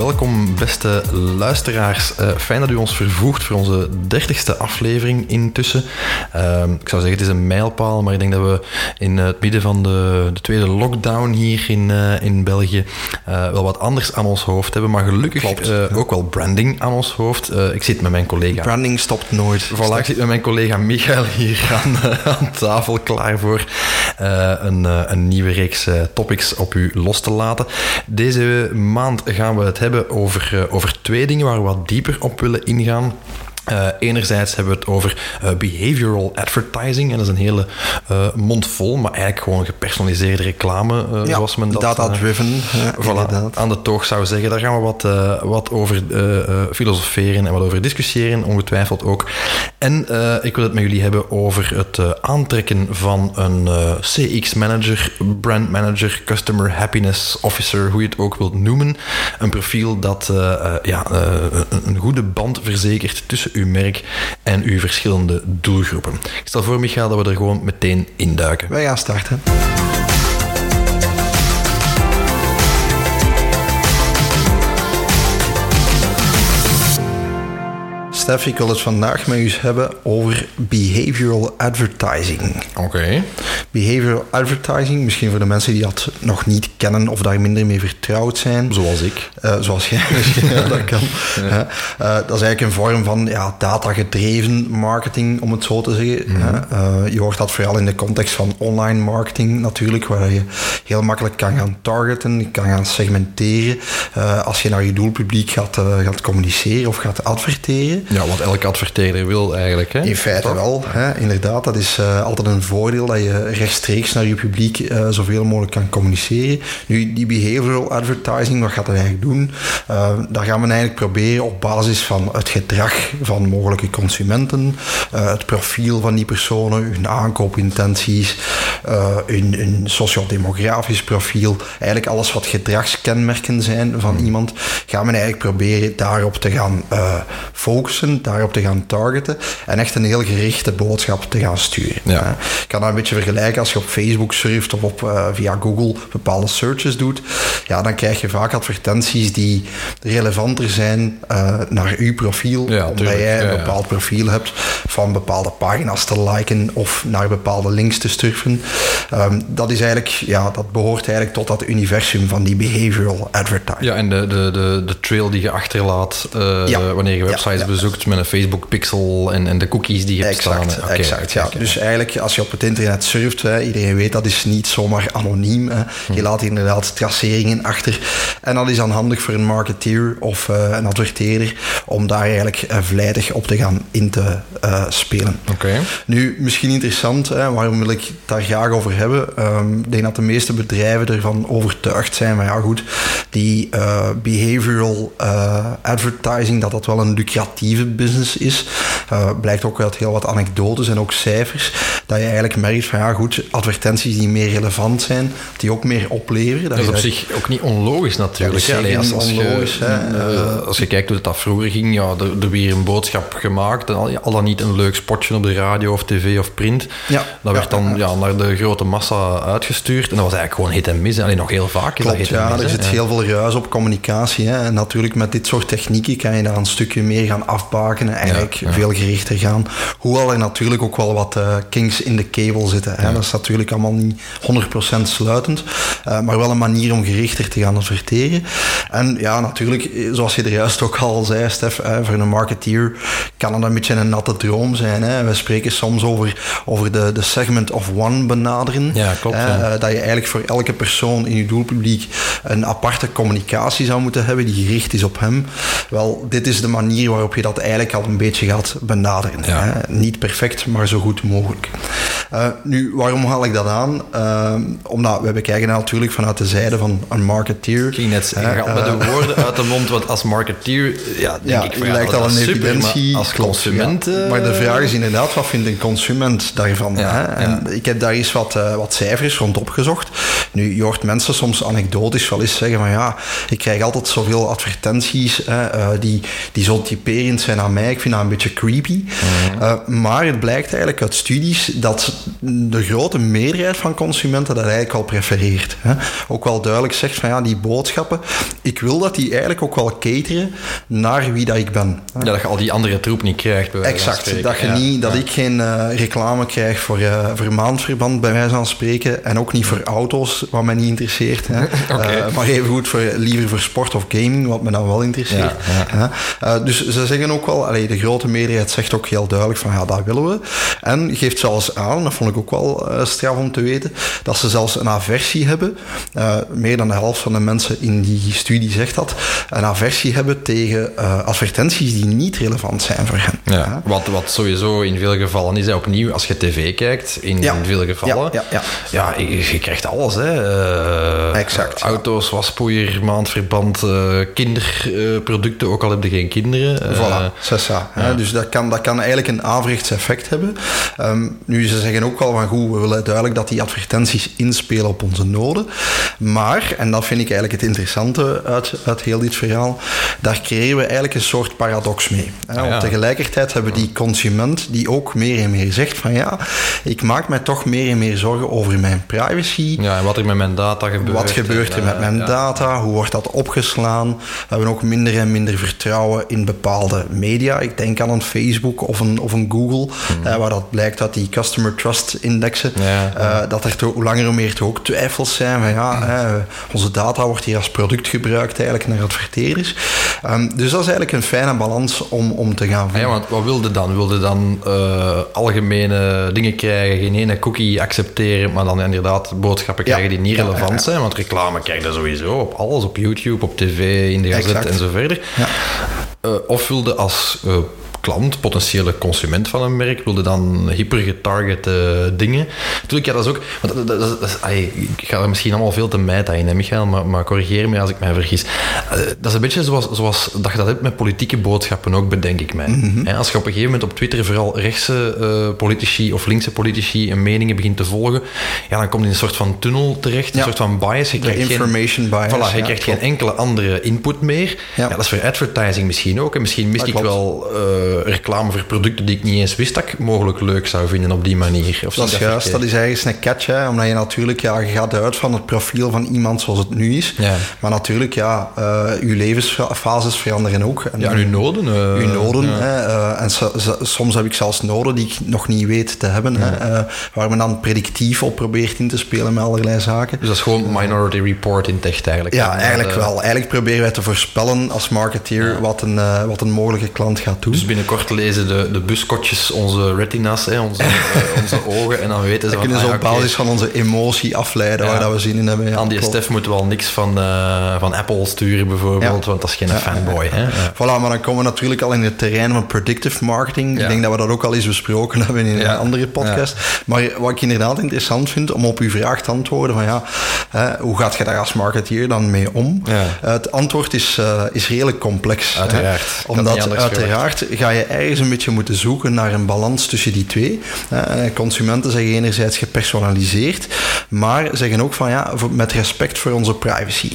Welkom, beste luisteraars. Uh, fijn dat u ons vervoegt voor onze dertigste aflevering intussen. Uh, ik zou zeggen, het is een mijlpaal, maar ik denk dat we in het midden van de, de tweede lockdown hier in, uh, in België uh, wel wat anders aan ons hoofd hebben. Maar gelukkig ook wel branding aan ons hoofd. ik zit met mijn collega... Branding stopt nooit. Voilà, ik zit met mijn collega Michael hier aan, aan tafel, klaar voor een, een nieuwe reeks topics op u los te laten. Deze maand gaan we het hebben over, over twee dingen waar we wat dieper op willen ingaan. Uh, enerzijds hebben we het over uh, behavioral advertising. En dat is een hele uh, mond vol, maar eigenlijk gewoon gepersonaliseerde reclame, ja, zoals men dat... Data-driven, voilà, aan de toog zou zeggen. Daar gaan we wat, wat over filosoferen en wat over discussiëren, ongetwijfeld ook. En ik wil het met jullie hebben over het aantrekken van een CX-manager, brand manager, customer happiness officer, hoe je het ook wilt noemen. Een profiel dat ja, een goede band verzekert tussen uw merk en uw verschillende doelgroepen. Ik stel voor, Michael, dat we er gewoon meteen induiken. Wij gaan starten. Stef, ik wil het vandaag met u hebben over behavioral advertising. Oké. Behavioral advertising, misschien voor de mensen die dat nog niet kennen of daar minder mee vertrouwd zijn. Zoals ik. Uh, zoals jij misschien, ja, dat kan. Ja. Uh, dat is eigenlijk een vorm van ja, data-gedreven marketing, om het zo te zeggen. Mm -hmm. uh, je hoort dat vooral in de context van online marketing natuurlijk, waar je heel makkelijk kan gaan targeten, kan gaan segmenteren. als je naar je doelpubliek gaat, gaat communiceren of gaat adverteren. Ja, wat elke adverteerder wil eigenlijk. Hè? In feite wel, hè? inderdaad. Dat is uh, altijd een voordeel dat je rechtstreeks naar je publiek uh, zoveel mogelijk kan communiceren. Nu, die behavioral advertising, wat gaat dat eigenlijk doen? Uh, daar gaan we eigenlijk proberen op basis van het gedrag van mogelijke consumenten, het profiel van die personen, hun aankoopintenties, hun, hun sociodemografisch profiel, eigenlijk alles wat gedragskenmerken zijn van hmm. iemand, gaan we eigenlijk proberen daarop te gaan focussen daarop te gaan targeten en echt een heel gerichte boodschap te gaan sturen. Ja. Ik kan dat een beetje vergelijken als je op Facebook surft of op, uh, via Google bepaalde searches doet. Ja, dan krijg je vaak advertenties die relevanter zijn uh, naar uw profiel, ja, omdat jij een bepaald profiel hebt van bepaalde pagina's te liken of naar bepaalde links te surfen. Um, dat is eigenlijk, ja, dat behoort eigenlijk tot dat universum van die behavioral advertising. Ja, en de, de, de, de trail die je achterlaat uh, wanneer je websites bezoekt met een Facebook pixel en, en de cookies die je hebt exact, staan. exact, ja. Dus eigenlijk als je op het internet surft, hè, iedereen weet dat is niet zomaar anoniem. Hè. Je hm. laat inderdaad traceringen achter. En dat is dan handig voor een marketeer of uh, een adverteerder om daar eigenlijk uh, vlijtig op te gaan in te uh, spelen. Okay. Nu, misschien interessant, hè, waarom wil ik daar graag over hebben? Um, ik denk dat de meeste bedrijven ervan overtuigd zijn, maar ja goed, die behavioral advertising, dat dat wel een lucratieve business is. Uh, blijkt ook uit heel wat anekdotes en ook cijfers. Dat je eigenlijk merkt van ja goed, advertenties die meer relevant zijn, die ook meer opleveren. Dat, is op zich ook niet onlogisch natuurlijk. Ja, als, als, onlogisch, je, uh, als je kijkt hoe dat vroeger ging, ja, er, er weer een boodschap gemaakt. Al, al dan niet een leuk spotje op de radio of tv of print. Ja, dat werd dan ja, naar de grote massa uitgestuurd. En dat was eigenlijk gewoon hit en miss. Alleen nog heel vaak is Klopt, dat hit ja, en. Er zit heel veel ruis op communicatie. Hè. En natuurlijk met dit soort technieken kan je daar een stukje meer gaan afbouwen afbakenen, eigenlijk ja, ja. veel gerichter gaan. Hoewel er natuurlijk ook wel wat uh, kinks in de cable zitten. Hè. Ja. Dat is natuurlijk allemaal niet 100% sluitend, uh, maar wel een manier om gerichter te gaan adverteren. En ja, natuurlijk, zoals je er juist ook al zei, Stef, hè, voor een marketeer kan het een beetje een natte droom zijn. Hè. We spreken soms over, over de, de segment of one benaderen. Ja, klopt. Hè, dat je eigenlijk voor elke persoon in je doelpubliek een aparte communicatie zou moeten hebben die gericht is op hem. Wel, dit is de manier waarop je dat eigenlijk al een beetje gaat benaderen. Ja. Niet perfect, maar zo goed mogelijk. Uh, nu, waarom haal ik dat aan? Uh, omdat we bekijken natuurlijk vanuit de zijde van een marketeer. Ik ging net zeggen, uh, met de woorden uit de mond, want als marketeer, ja, denk ja, ik... Ja, lijkt al een super, evidentie. als consument... Ja. Maar de vraag is inderdaad, wat vindt een consument daarvan? hè? En ik heb daar eens wat, wat cijfers rond opgezocht. Nu, je hoort mensen soms anekdotisch wel eens zeggen van ja, ik krijg altijd zoveel advertenties hè, die, die zo typerend zijn aan mij. Ik vind dat een beetje creepy. Mhm. Uh, maar het blijkt eigenlijk uit studies dat de grote meerderheid van consumenten dat eigenlijk al prefereert. Hè. Ook wel duidelijk zegt van ja, die boodschappen, ik wil dat die eigenlijk ook wel cateren naar wie dat ik ben. Ja, dat je al die andere troep niet krijgt. Bij exact, dat, je ja. niet, dat ik geen uh, reclame krijg voor, uh, voor maandverband, bij wijze van spreken, en ook niet voor auto's, wat mij niet interesseert. Hè. okay. maar even goed voor, liever voor sport of gaming, wat me dan wel interesseert. dus ze zeggen ook wel, allee, de grote meerderheid zegt ook heel duidelijk van ja, dat willen we. En geeft zelfs aan, dat vond ik ook wel uh, straf om te weten, dat ze zelfs een aversie hebben. Uh, meer dan de helft van de mensen in die studie zegt dat. Een aversie hebben tegen uh, advertenties die niet relevant zijn voor hen. Ja, wat, wat sowieso in veel gevallen is, hè, opnieuw, als je tv kijkt, in, ja. in veel gevallen, ja, ja, ja. je, je, krijgt alles. Hè. exact. auto's, waspoeier, maandverband, kinderproducten, ook al heb je geen kinderen. voilà, ça. Dus dat kan, dat kan eigenlijk een averechts effect hebben. Um, nu, ze zeggen ook wel van goed, we willen duidelijk dat die advertenties inspelen op onze noden. Maar, en dat vind ik eigenlijk het interessante uit, uit heel dit verhaal, daar creëren we eigenlijk een soort paradox mee. Hè? Ah, ja. Want tegelijkertijd hebben we die consument die ook meer en meer zegt van ja, ik maak mij toch meer en meer zorgen over mijn privacy. Ja, en wat er met mijn data gebeurt. Wat gebeurt er met mijn ja. data? Hoe wordt dat opgeslaan? We hebben ook minder en minder vertrouwen in bepaalde media. Ik denk aan een Facebook of een, of een Google, Mhm. uh, waar dat blijkt dat die customer trust indexen, ja, uh, dat er hoe langer hoe meer toch ook twijfels zijn van ja, uh, onze data wordt hier als product gebruikt eigenlijk naar adverteerders. Um, dus dat is eigenlijk een fijne balans om, om te gaan vinden. Ja, want wat wilde dan? Wilde dan algemene dingen krijgen, geen ene cookie accepteren, maar dan inderdaad boodschappen krijgen die niet relevant ja, zijn? Want reclame krijg je sowieso op alles, op YouTube, op tv, in de gazet en zo verder. Uh, of wilde als uh, klant, potentiële consument van een merk, wilde dan hyper getargete dingen. Natuurlijk, ja, dat is ook... Dat, dat, dat, dat, ay, ik ga er misschien allemaal veel te meta in, hè, Michael, maar, maar corrigeer me als ik mij vergis. Uh, dat is een beetje zoals, zoals dat je dat hebt met politieke boodschappen ook, bedenk ik mij. Mhm. Mm -hmm. He, als je op een gegeven moment op Twitter vooral rechtse uh, politici of linkse politici en meningen begint te volgen, ja, dan komt je in een soort van tunnel terecht, een soort van bias. Je De information geen, bias. Voilà, je ja, krijgt geen enkele andere input meer. Ja. dat is voor advertising misschien ook. En misschien mist ik wel uh, reclame voor producten die ik niet eens wist dat ik mogelijk leuk zou vinden op die manier. Of dat is juist, dat is eigenlijk een catch, hè, omdat je natuurlijk, ja, je gaat uit van het profiel van iemand zoals het nu is. Ja. Maar natuurlijk, ja, uh, je levensfases veranderen ook. En, ja, en uw noden. Uh, uw noden. Ja. Hè, uh, en so, so, soms heb ik zelfs noden die ik nog niet weet te hebben. Ja. Hè, waar men dan predictief op probeert in te spelen met allerlei zaken. Dus dat is gewoon Minority Report in tech eigenlijk. Ja, eigenlijk wel. Eigenlijk proberen wij te voorspellen als marketeer wat, een, wat een mogelijke klant gaat doen. Dus binnenkort lezen de, de buskotjes onze retina's, hè, onze, onze ogen, en dan weten ze dan kunnen ze ah, op basis van onze emotie afleiden ja. waar dat we zin in hebben. Ja, Aan die Stef moeten we al niks van, uh, van Apple sturen bijvoorbeeld, want dat is geen fanboy. Hè? Voilà, maar dan komen we natuurlijk al in het terrein van predictive marketing. Ik denk dat we dat ook al eens besproken hebben in een andere podcast. Maar wat ik inderdaad interessant vind, om op uw vraag te antwoorden van ja, hè, hoe gaat je daar als marketeer dan mee om? Uh, het antwoord is, uh, is redelijk complex. Uiteraard. Hè? Omdat uiteraard ga je ergens een beetje moeten zoeken naar een balans tussen die twee. consumenten zeggen enerzijds gepersonaliseerd, maar zeggen ook van ja, met respect voor onze privacy.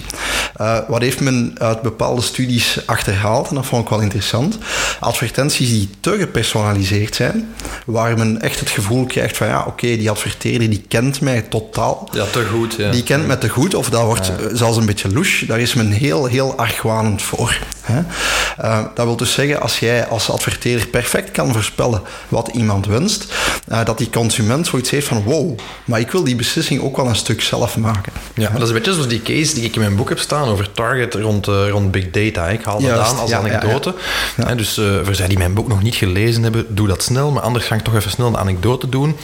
Uh, wat heeft men uit bepaalde studies achterhaald, en dat vond ik wel interessant, advertenties die te gepersonaliseerd zijn, waar men echt het gevoel krijgt van ja, oké, okay, die adverteerder die kent mij totaal. Ja, te goed. Ja. Die kent mij te goed, of dat wordt ja. zelfs een beetje louche. Daar is men heel, heel argwanend voor. Hè? Uh, dat wil dus zeggen, als jij als adverteerder perfect kan voorspellen wat iemand wenst, uh, dat die consument zoiets heeft van wow, maar ik wil die beslissing ook wel een stuk zelf maken. Ja, dat is een beetje zoals die case die ik in mijn boek heb staan over Target rond, uh, rond big data. Ik haal dat aan als ja, anekdote. ja, dus voor zij die mijn boek nog niet gelezen hebben, doe dat snel. Maar anders ga ik toch even snel een anekdote doen.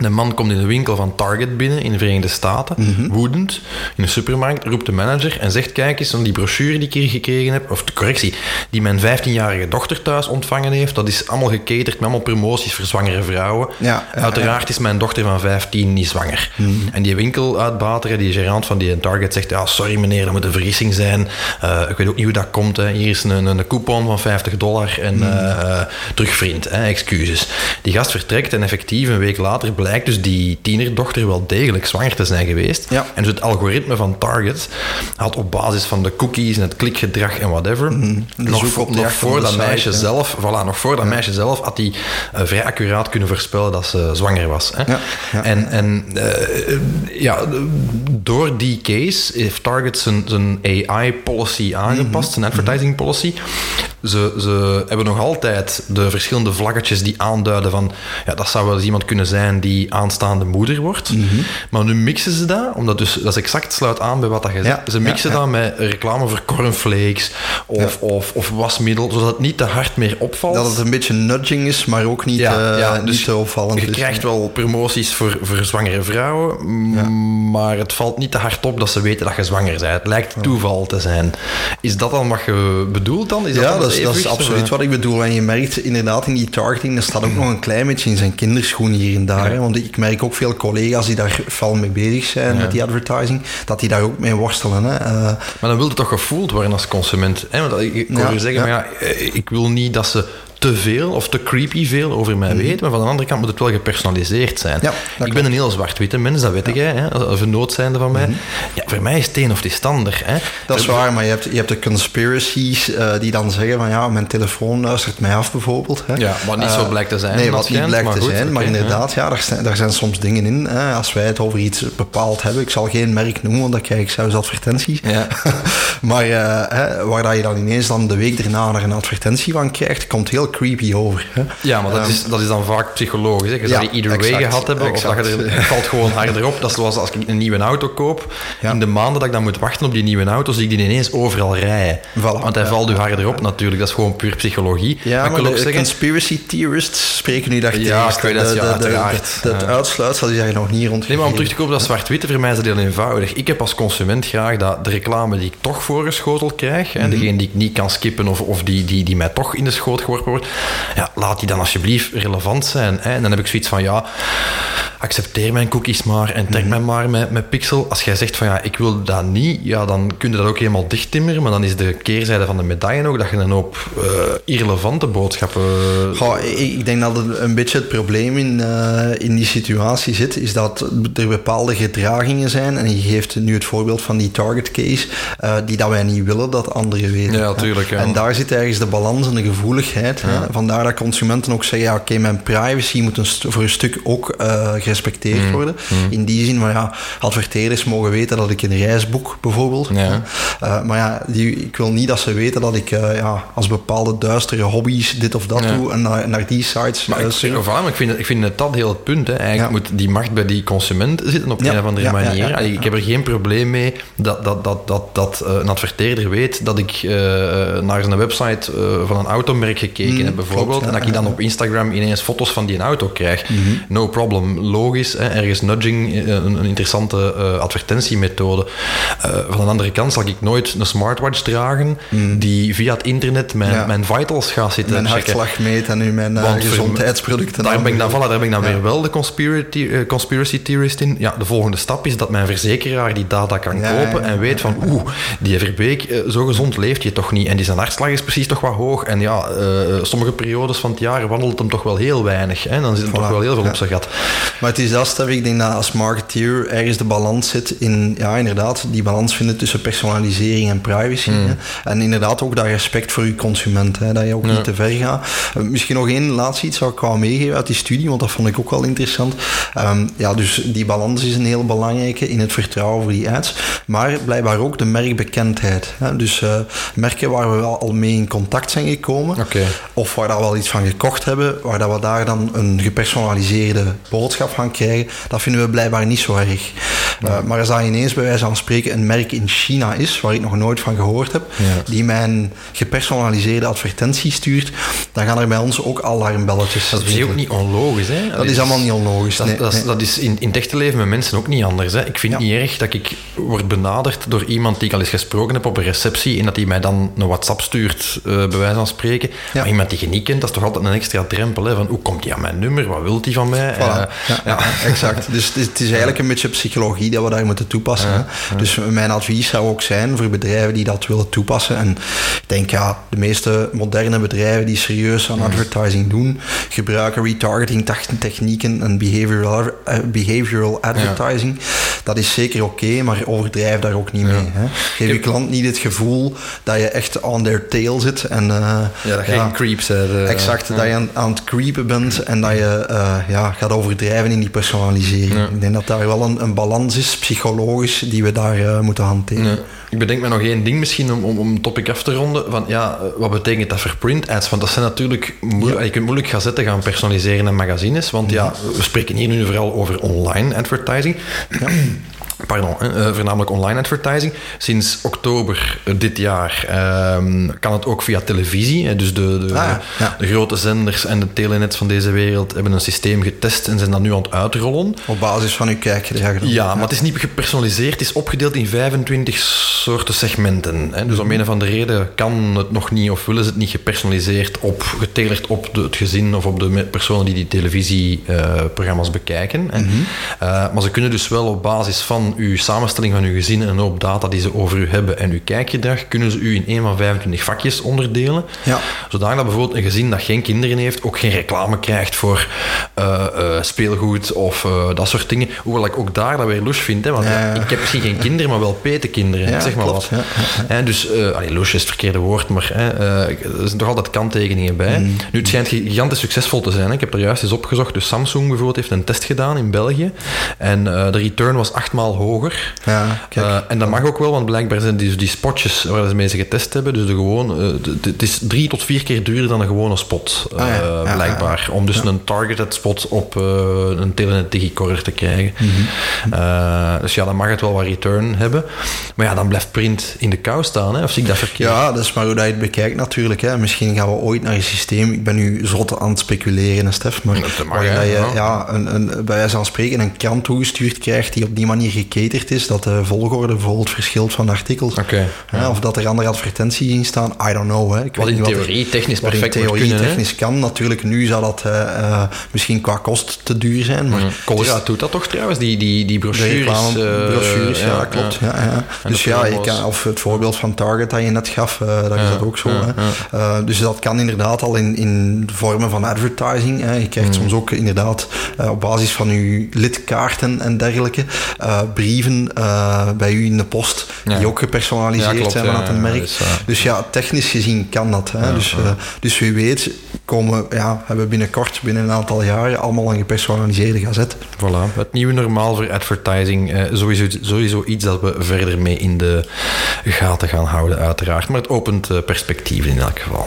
De man komt in de winkel van Target binnen in de Verenigde Staten, Mhm. woedend, in een supermarkt, roept de manager en zegt, kijk eens, die brochure die ik hier gekregen heb, of de correctie, die mijn 15-jarige dochter thuis ontvangen heeft, dat is allemaal gecaterd met allemaal promoties voor zwangere vrouwen. Ja, Uiteraard is mijn dochter van 15 niet zwanger. Mhm. En die winkeluitbater, die gerant van die Target, zegt, ja, sorry meneer, dat moet een vergissing zijn. Eh, ik weet ook niet hoe dat komt. Hè. Hier is een, een coupon van 50 dollar en Mhm. eh, eh, terug vriend, hè, excuses. Die gast vertrekt en effectief een week later blijkt dus die tienerdochter wel degelijk zwanger te zijn geweest. Ja. En dus het algoritme van Target had op basis van de cookies en het klikgedrag en whatever, de nog, voor dat site, meisje ja. zelf, voilà, nog voor dat meisje zelf had hij eh, vrij accuraat kunnen voorspellen dat ze zwanger was. Hè? En, en eh, ja, door die case heeft Target zijn, zijn AI-policy aangepast, Mhm. zijn advertising policy. Ze, ze hebben nog altijd de verschillende vlaggetjes die aanduiden van ja, dat zou wel eens iemand kunnen zijn die aanstaande moeder wordt. Mhm. Maar nu mixen ze dat, omdat dus, dat is exact sluit aan bij wat dat je zegt. Ja, Ze mixen ja, ja. dat met reclame voor cornflakes of, of, of wasmiddel, zodat het niet te hard meer opvalt. Dat het een beetje nudging is, maar ook niet, Ja, eh, ja, niet dus te opvallend Je is. krijgt wel promoties voor, voor zwangere vrouwen, maar het valt niet te hard op dat ze weten dat je zwanger bent. Het lijkt toeval te zijn. Is dat dan wat je bedoelt dan? Is ja, dan dat is, dat is absoluut of, wat ik bedoel. En je merkt inderdaad in die targeting, er staat ook nog een klein beetje in zijn kinderschoen hier en daar. hè. Want ik merk ook veel collega's die daar fel mee bezig zijn met die advertising, dat die daar ook mee worstelen. Hè. Eh, Maar dan wil het toch gevoeld worden als consument. Hè? Want ik, ik hoor Ja, je zeggen, ja. maar ja, eh, ik wil niet dat ze te veel of te creepy veel over mij weten, maar van de andere kant moet het wel gepersonaliseerd zijn. Mhm. Ja, ik ben een heel zwart-witte mens, dat weet jij, hè? als een vernoot zijnde van mij. Ja, voor mij is het een of het is het ander. Hè? Mhm. Dat is waar, maar je hebt, je hebt de conspiracies eh, die dan zeggen van ja, mijn telefoon luistert mij af bijvoorbeeld. Hè. Ja, wat niet Eh, zo blijkt te zijn, Nee, wat niet blijkt maar te goed, zijn. maar inderdaad, ja, daar, zijn, daar zijn soms dingen in. Hè. Als wij het over iets bepaald hebben, ik zal geen merk noemen, want dan krijg ik zelfs advertenties. Ja. maar eh, hè, waar dat je dan ineens dan de week erna naar een advertentie van krijgt, komt heel creepy over. Hè. Ja, maar dat, is, dat is dan vaak psychologisch. Hè. Je Ehm, ja, zou die either way exact, gehad hebben, of dat je er, exact. het valt gewoon harder op. Dat is zoals als ik een nieuwe auto koop. Ja. In de maanden dat ik dan moet wachten op die nieuwe auto, zie ik die ineens overal rijden. Voilà. Want hij Ja, valt u harder op natuurlijk. Dat is gewoon puur psychologie. Ja, maar, de zeggen... conspiracy theorists spreken nu daar Ja, tegen. ik weet dat, ja, uiteraard. Het Ja. uitsluitsel is daar nog niet rond Nee, maar om terug te komen op dat zwart-witte, voor mij is dat heel eenvoudig. Ik heb als consument graag dat de reclame die ik toch voorgeschoteld krijg, Mhm. hè, degene die ik niet kan skippen of, of die, die, die mij toch in de schoot geworpen wordt, ja, laat die dan alsjeblieft relevant zijn. Hè. En dan heb ik zoiets van, ja, accepteer mijn cookies maar en trek mij maar met, met Pixel. Als jij zegt van, ja, ik wil dat niet, ja, dan kun je dat ook helemaal dichttimmeren, maar dan is de keerzijde van de medaille ook dat je een hoop eh, irrelevante boodschappen... Goh, ik, denk dat het een beetje het probleem in, eh, in die situatie zit, is dat er bepaalde gedragingen zijn, en je geeft nu het voorbeeld van die target case, eh, die dat wij niet willen dat anderen weten. Ja, tuurlijk, ja. En daar zit ergens de balans en de gevoeligheid. Vandaar dat consumenten ook zeggen, ja, oké, mijn privacy moet een voor een stuk ook eh, gerespecteerd Mm, worden. In die zin, maar ja, adverteerders mogen weten dat ik een reis boek, bijvoorbeeld. Ja. Eh, maar ja, die, ik wil niet dat ze weten dat ik eh, ja, als bepaalde duistere hobby's dit of dat Ja. doe en naar, naar die sites Maar ik, maar vind, ik vind het dat heel het punt. Hè. Eigenlijk moet die macht bij die consument zitten op een of andere manier. Allee. Ik heb er geen probleem mee dat, dat, dat, dat, dat een adverteerder weet dat ik naar zijn website van een automerk gekeken Bijvoorbeeld. klopt, en dat ik dan op Instagram ineens foto's van die auto krijg. Mhm. No problem. Logisch. Hè. Ergens nudging, eh, een, een interessante eh, advertentiemethode. Eh, van de andere kant zal ik nooit een smartwatch dragen die via het internet mijn. Ja. mijn vitals gaat zitten mijn checken. hartslag meet en nu mijn gezondheidsproducten. Daar ben ik dan, voilà, daar ben ik dan Ja. weer wel de conspiracy, conspiracy theorist in. Ja, de volgende stap is dat mijn verzekeraar die data kan Ja, kopen en weet van, oeh, die Verbeek, zo gezond leeft je toch niet. En die zijn hartslag is precies toch wat hoog. En ja, sommige periodes van het jaar wandelt hem toch wel heel weinig. Hè? Dan zit hem Voilà, toch wel heel veel ja. op zijn gat. Maar het is dat, Stef, ik denk dat als marketeer ergens de balans zit in, ja, inderdaad, die balans vinden tussen personalisering en privacy. Hmm. Hè. En inderdaad ook dat respect voor je consument, hè, dat je ook niet te ver gaat. Eh, misschien nog één laatste iets zou ik wel meegeven uit die studie, want dat vond ik ook wel interessant. Ehm, ja, dus die balans is een heel belangrijke in het vertrouwen voor die ads, maar blijkbaar ook de merkbekendheid. Hè. Dus eh, merken waar we wel al mee in contact zijn gekomen, Oké. Of waar dat we wel iets van gekocht hebben, waar dat we daar dan een gepersonaliseerde boodschap van krijgen, dat vinden we blijkbaar niet zo erg. Uh, maar als dat ineens bij wijze van spreken een merk in China is, waar ik nog nooit van gehoord heb, die mij een gepersonaliseerde advertentie stuurt, dan gaan er bij ons ook alarmbelletjes. Dat is ook niet onlogisch, hè? Dat, dat is, allemaal niet onlogisch. Dat, nee, dat, nee. dat is in, in het echte leven met mensen ook niet anders. Hè? Ik vind het niet erg dat ik word benaderd door iemand die ik al eens gesproken heb op een receptie en dat hij mij dan een WhatsApp stuurt, uh, bij wijze van spreken. Maar iemand die je niet kent, dat is toch altijd een extra drempel. Hè? Van hoe komt hij aan mijn nummer? Wat wil hij van mij? Voilà. Uh, ja, ja, exact. Dus het is, het is, eigenlijk een beetje psychologie dat we daar moeten toepassen. Dus mijn advies zou ook zijn voor bedrijven die dat willen toepassen. En ik denk, ja, de meeste moderne bedrijven die serieus aan advertising doen, gebruiken retargeting technieken en behavioral, uh, behavioral advertising. Dat is zeker oké, okay, maar overdrijf daar ook niet mee. Hè? Geef je klant niet het gevoel dat je echt on their tail zit. En, uh, ja, dat je geen creeps hebt. Uh, exact, dat je aan, aan, het creepen bent en dat je uh, ja, gaat overdrijven in die personalisering. Ja. Ik denk dat daar wel een, een balans is, psychologisch, die we daar uh, moeten hanteren. Ja. Ik bedenk me nog één ding misschien om, om, om topic af te ronden. Van, ja, wat betekent dat voor print ads? Want dat zijn natuurlijk... Je kunt moeilijk gazetten gaan personaliseren en magazines. Want ja, we spreken hier nu vooral over online advertising. Pardon, uh, voornamelijk online advertising. Sinds oktober dit jaar uh, kan het ook via televisie. Dus de, de, ah, ja. de, grote zenders en de telenets van deze wereld hebben een systeem getest en zijn dat nu aan het uitrollen. Op basis van uw kijkgedrag. Ja, ja, maar het is niet gepersonaliseerd. Het is opgedeeld in 25 soorten segmenten. Hè. Dus om een of andere reden kan het nog niet of willen ze het niet gepersonaliseerd op, getelerd op de, het gezin of op de personen die die televisieprogramma's bekijken. Mm -hmm. maar ze kunnen dus wel op basis van uw samenstelling van uw gezin en een hoop data die ze over u hebben en uw kijkgedrag, kunnen ze u in een van 25 vakjes onderdelen. Ja. Zodat bijvoorbeeld een gezin dat geen kinderen heeft, ook geen reclame krijgt voor uh, uh, speelgoed of uh, dat soort dingen. Hoewel ik ook daar dat weer los vind. Hè, want ja. ik heb misschien geen kinderen, maar wel petekinderen. Ja, zeg maar klopt, wat. Hè, dus, allee, is het verkeerde woord, maar er zijn toch altijd kanttekeningen bij. Mm. Nu, het schijnt gigantisch succesvol te zijn. Hè. Ik heb er juist eens opgezocht. Dus Samsung bijvoorbeeld heeft een test gedaan in België. En de return was achtmaal hoger. Ja, uh, en dat mag ook wel, want blijkbaar zijn die, die spotjes waar ze mee ze getest hebben, dus de gewoon, uh, het is drie tot vier keer duurder dan een gewone spot, uh, ah, ja. ja, blijkbaar. om dus een targeted spot op een telenet digicorder te krijgen. Mm -hmm. dus ja, dan mag het wel wat return hebben. Maar ja, dan blijft print in de kou staan, hè? of zie ik dat verkeerd? Ja, dat is maar hoe dat je het bekijkt natuurlijk. Hè. Misschien gaan we ooit naar een systeem, ik ben nu zot aan het speculeren, Stef, maar dat mag, dat je ja, een, een, bij wijze van spreken een krant toegestuurd krijgt die op die manier is, dat de volgorde bijvoorbeeld verschilt van de artikels. Okay, ja. Of dat er andere advertenties in staan, I don't know. Hè. Ik wat weet in niet theorie wat technisch wat perfect in theorie kunnen, technisch kan. Natuurlijk, nu zal dat uh, uh, misschien qua kost te duur zijn. Maar mm. Is, doet dat toch trouwens, die, die, die brochures? Brochures, ja, ja klopt. Ja. Ja, Dus ja, ik kan, of het voorbeeld van Target dat je net gaf, dat is dat ook zo. Hè. dus dat kan inderdaad al in, in vormen van advertising. Hè. Je krijgt mm. soms ook inderdaad op basis van uw lidkaarten en dergelijke brieven bij u in de post, Ja. die ook gepersonaliseerd klopt, zijn vanuit een merk. dus, ja, technisch gezien kan dat. Hè? Dus, eh, dus wie weet komen, ja, hebben we binnenkort, binnen een aantal jaren, allemaal een gepersonaliseerde gazet. Voilà, het nieuwe normaal voor advertising. Eh, sowieso, sowieso iets dat we verder mee in de gaten gaan houden, uiteraard. Maar het opent eh, perspectieven in elk geval.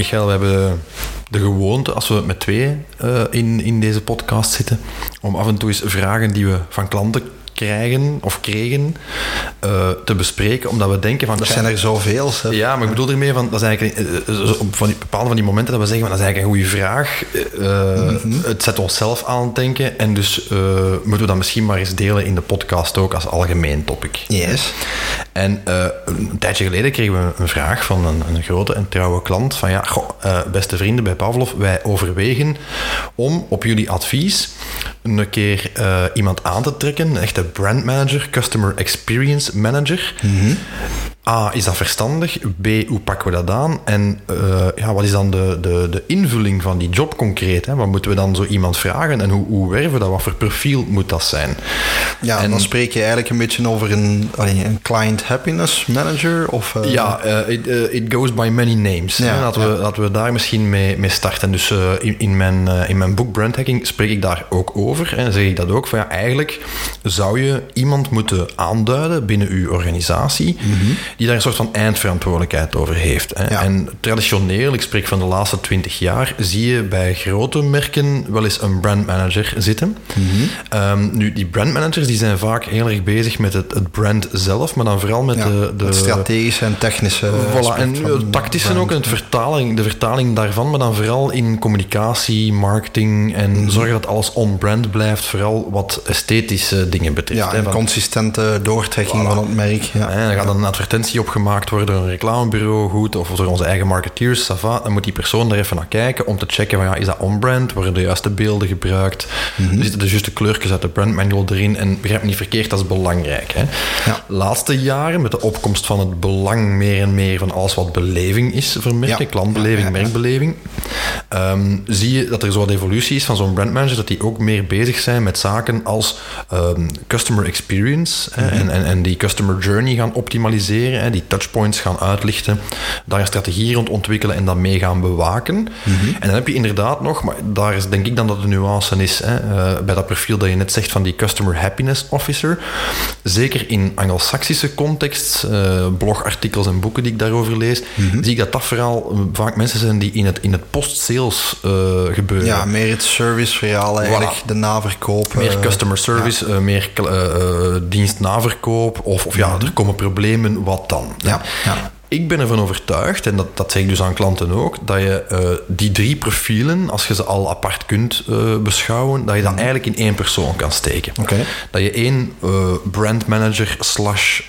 Michael, we hebben de gewoonte, als we met twee uh, in, in deze podcast zitten, om af en toe eens vragen die we van klanten krijgen of kregen uh, te bespreken, omdat we denken van... Er zijn er zoveel. Hè? Ja, maar ik bedoel ermee van, dat is eigenlijk uh, op van die, bepaalde van die momenten dat we zeggen van, dat is eigenlijk een goede vraag. Mm -hmm. Het zet ons zelf aan het denken en dus moeten we dat misschien maar eens delen in de podcast ook als algemeen topic. Yes. En een tijdje geleden kregen we een vraag van een, een grote en trouwe klant van, ja, goh, beste vrienden bij Pavlov, wij overwegen om op jullie advies een keer iemand aan te trekken, een echte brand manager, customer experience manager. -hmm. A, is dat verstandig? B, hoe pakken we dat aan? En uh, ja, wat is dan de, de, de invulling van die job concreet? Hè? Wat moeten we dan zo iemand vragen? En hoe, hoe werven we dat? Wat voor profiel moet dat zijn? Ja, en dan spreek je eigenlijk een beetje over een, een client happiness manager? Of, uh... Ja, uh, it, it, goes by many names. Ja, hè? Laten, ja. we, laten we daar misschien mee, mee starten. Dus in, in, mijn, in mijn boek Brand Hacking spreek ik daar ook over. En zeg ik dat ook. Van, ja, eigenlijk zou je iemand moeten aanduiden binnen uw organisatie... Mm -hmm die daar een soort van eindverantwoordelijkheid over heeft. Hè. Ja. En traditioneel, ik spreek van de laatste twintig jaar, zie je bij grote merken wel eens een brandmanager zitten. Mhm. Ehm, nu, die brandmanagers die zijn vaak heel erg bezig met het, het brand zelf, maar dan vooral met Ja, de, de het strategische en technische Voilà, en het tactische brand. ook, en het vertaling, de vertaling daarvan, maar dan vooral in communicatie, marketing en Mhm. zorgen dat alles on-brand blijft, vooral wat esthetische dingen betreft. Ja, hè, en consistente doortrekking Voilà. van het merk. Ja. Hè, dan gaat een advertentie opgemaakt worden door een reclamebureau, goed, of door onze eigen marketeers. Dan moet die persoon daar even naar kijken om te checken van ja, is dat on-brand? Worden de juiste beelden gebruikt? Mhm. Zitten de juiste kleurtjes uit de brandmanual erin? En begrijp me niet verkeerd, dat is belangrijk. Hè? Ja. Laatste jaren, met de opkomst van het belang meer en meer van alles wat beleving is voor merken, Ja. klantbeleving, Ja, merkbeleving, ehm, zie je dat er zo wat evolutie is van zo'n brandmanager, dat die ook meer bezig zijn met zaken als ehm, customer experience hè, en, en, en die customer journey gaan optimaliseren, hè, die touchpoints gaan uitlichten, daar een strategie rond ontwikkelen en dat mee gaan bewaken. En dan heb je inderdaad nog, maar daar is denk ik dan dat de nuance is, hè, eh, bij dat profiel dat je net zegt van die customer happiness officer, zeker in anglo-saxische context, eh, blogartikels en boeken die ik daarover lees, zie ik dat dat vooral eh, vaak mensen zijn die in het, in het post-sales gebeuren. Ja, meer het serviceverhaal eigenlijk, Voilà. de naverkoop. Meer customer service, meer eh, dienstnaverkoop. Of, of ja, er komen problemen, wat dan? Ja, ja. Ik ben ervan overtuigd, en dat, dat zeg ik dus aan klanten ook, dat je eh, die drie profielen, als je ze al apart kunt eh, beschouwen, dat je dat eigenlijk in één persoon kan steken. Dat je één eh, brand manager slash